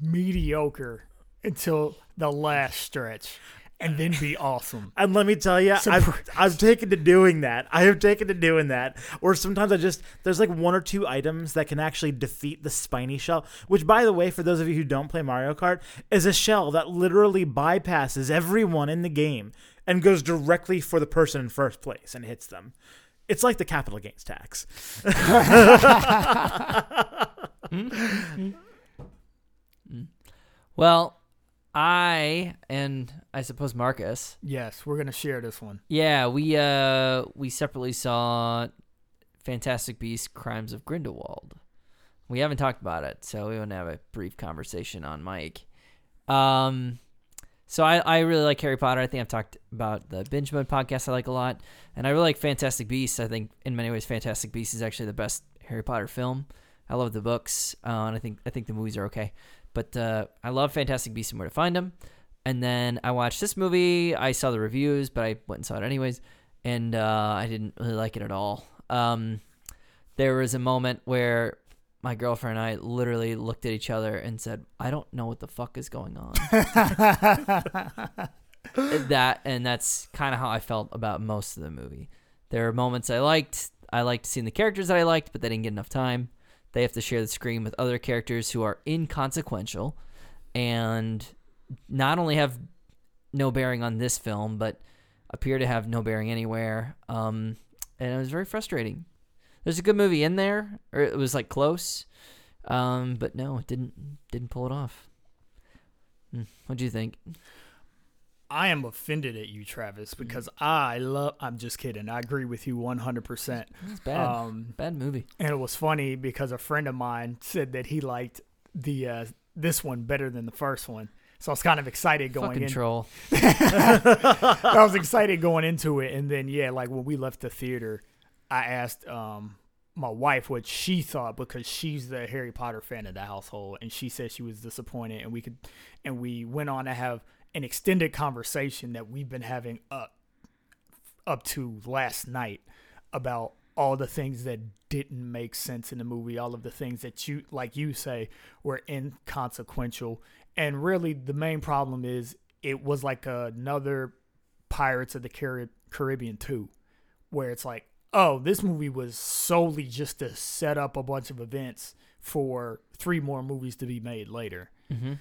mediocre until the last stretch, and then be awesome. And let me tell you, I've, I've taken to doing that. I have taken to doing that. Or sometimes I just, there's like one or two items that can actually defeat the spiny shell, which, by the way, for those of you who don't play Mario Kart, is a shell that literally bypasses everyone in the game and goes directly for the person in first place and hits them. It's like the capital gains tax. Well, I and I suppose Marcus. Yes, we're gonna share this one. Yeah, we uh we separately saw Fantastic Beasts: Crimes of Grindelwald. We haven't talked about it, so we want to have a brief conversation on mic. Um, so I I really like Harry Potter. I think I've talked about the Binge Mode podcast I like a lot, and I really like Fantastic Beasts. I think in many ways Fantastic Beasts is actually the best Harry Potter film. I love the books, uh, and I think I think the movies are okay, but uh, I love Fantastic Beasts and Where to Find Them. And then I watched this movie. I saw the reviews, but I went and saw it anyways, and uh, I didn't really like it at all. Um, there was a moment where my girlfriend and I literally looked at each other and said, "I don't know what the fuck is going on." that and that's kind of how I felt about most of the movie. There are moments I liked. I liked seeing the characters that I liked, but they didn't get enough time. They have to share the screen with other characters who are inconsequential and not only have no bearing on this film, but appear to have no bearing anywhere. Um, and it was very frustrating. There's a good movie in there, or it was like close, um, but no, it didn't didn't pull it off. Hmm, What do you think? I am offended at you, Travis, because I love. I'm just kidding. I agree with you 100. percent It's bad, Um, bad movie. and it was funny because a friend of mine said that he liked the uh, this one better than the first one. So I was kind of excited going Fucking in. troll. I was excited going into it, and then yeah, like when we left the theater, I asked um my wife what she thought because she's the Harry Potter fan of the household, and she said she was disappointed, and we could, and we went on to have an extended conversation that we've been having up up to last night about all the things that didn't make sense in the movie, all of the things that you like you say were inconsequential. And really the main problem is it was like another Pirates of the Caribbean 2 where it's like, oh, this movie was solely just to set up a bunch of events for three more movies to be made later. hmm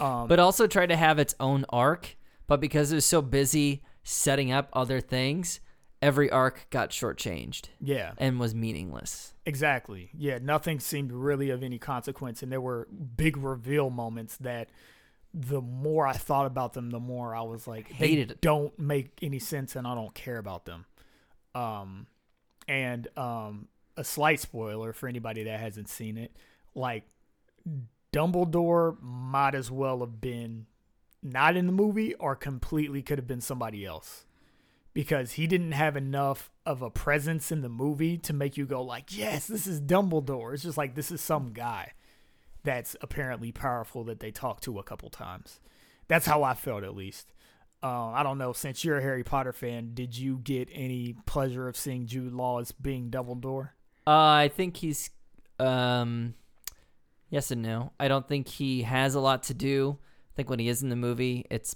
Um, But also tried to have its own arc, but because it was so busy setting up other things, every arc got shortchanged yeah, and was meaningless. Exactly. Yeah, nothing seemed really of any consequence, and there were big reveal moments that the more I thought about them, the more I was like, they Hated it. don't make any sense, and I don't care about them. Um, and um, a slight spoiler for anybody that hasn't seen it, like Dumbledore might as well have been not in the movie or completely could have been somebody else because he didn't have enough of a presence in the movie to make you go like, "Yes, this is Dumbledore." It's just like this is some guy that's apparently powerful that they talk to a couple times. That's how I felt at least. Uh, I don't know. Since you're a Harry Potter fan, did you get any pleasure of seeing Jude Law as being Dumbledore? Uh, I think he's, um, yes and no. I don't think he has a lot to do. I think when he is in the movie, it's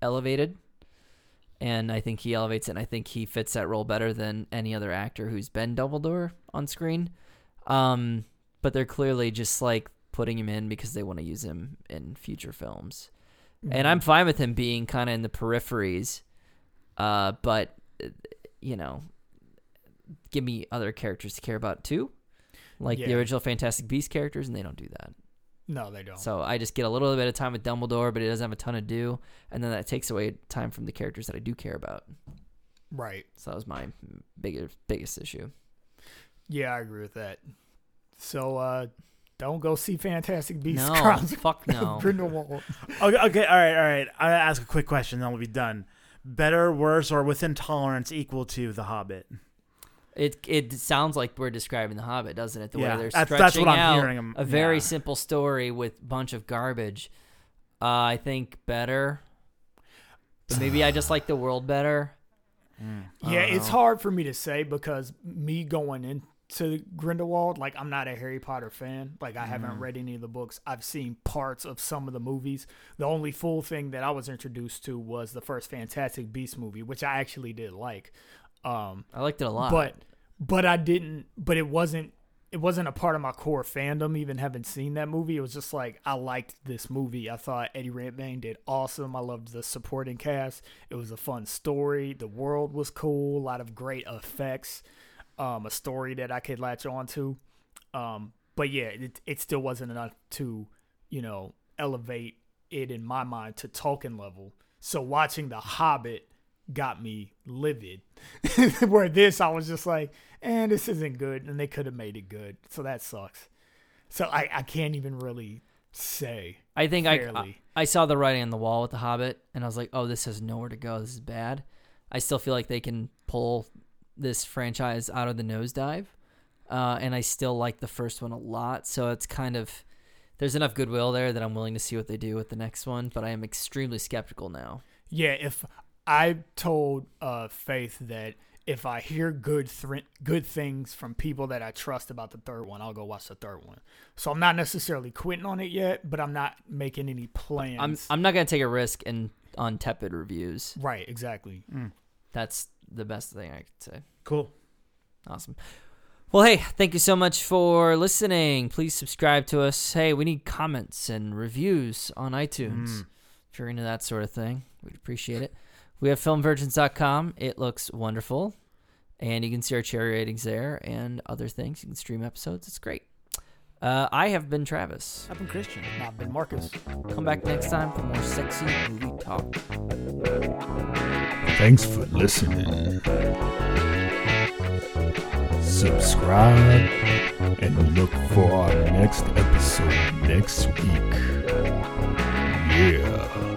elevated, and I think he elevates it. and I think he fits that role better than any other actor who's been Dumbledore on screen. Um, but they're clearly just like putting him in because they want to use him in future films. And I'm fine with him being kind of in the peripheries, uh, but you know, give me other characters to care about too, like the original Fantastic Beast characters, and they don't do that. no, they don't. So I just get a little bit of time with Dumbledore, but it doesn't have a ton to do, and then that takes away time from the characters that I do care about. right. So that was my biggest biggest issue. Yeah, I agree with that. So uh don't go see Fantastic Beasts. No, Crimes fuck no. Grindelwald. Okay, okay, all right, all right. I'll ask a quick question, then we'll be done. Better, worse, or within tolerance equal to The Hobbit? It it sounds like we're describing the Hobbit, doesn't it? The Yeah, way they're that's- stretching that's what I'm out hearing 'em- a very yeah. simple story with a bunch of garbage. Uh, I think better, but maybe I just like the world better. Yeah, Uh-huh. it's hard for me to say because me going into Grindelwald, like I'm not a Harry Potter fan. Like I Mm-hmm. haven't read any of the books. I've seen parts of some of the movies. The only full thing that I was introduced to was the first Fantastic Beast movie, which I actually did like. Um, I liked it a lot. but but I didn't. But it wasn't. It wasn't a part of my core fandom. Even having seen that movie, it was just like I liked this movie. I thought Eddie Redmayne did awesome. I loved the supporting cast. It was a fun story. The world was cool. A lot of great effects. Um, a story that I could latch on to. Um, but yeah, it it still wasn't enough to, you know, elevate it in my mind to Tolkien level. So watching The Hobbit got me livid. Where this, I was just like, and this isn't good, and they could have made it good. So that sucks. So I, I can't even really say. I think I, I. I saw the writing on the wall with the Hobbit, and I was like, oh, this has nowhere to go. This is bad. I still feel like they can pull this franchise out of the nosedive, uh, and I still like the first one a lot. So it's kind of there's enough goodwill there that I'm willing to see what they do with the next one. But I am extremely skeptical now. Yeah, if I told uh, Faith that if I hear good thr good things from people that I trust about the third one, I'll go watch the third one. So I'm not necessarily quitting on it yet, but I'm not making any plans. I'm I'm not gonna take a risk and on tepid reviews. right, exactly. That's the best thing I could say. Cool. Awesome. Well, hey, thank you so much for listening. Please subscribe to us. Hey, we need comments and reviews on iTunes. Mm. If you're into that sort of thing, we'd appreciate it. We have filmvirgins.com. It looks wonderful. And you can see our cherry ratings there and other things. You can stream episodes. It's great. Uh, I have been Travis. I've been Christian. Not been Marcus. Come back next time for more sexy movie talk. Thanks for listening. Subscribe and look for our next episode next week. Yeah.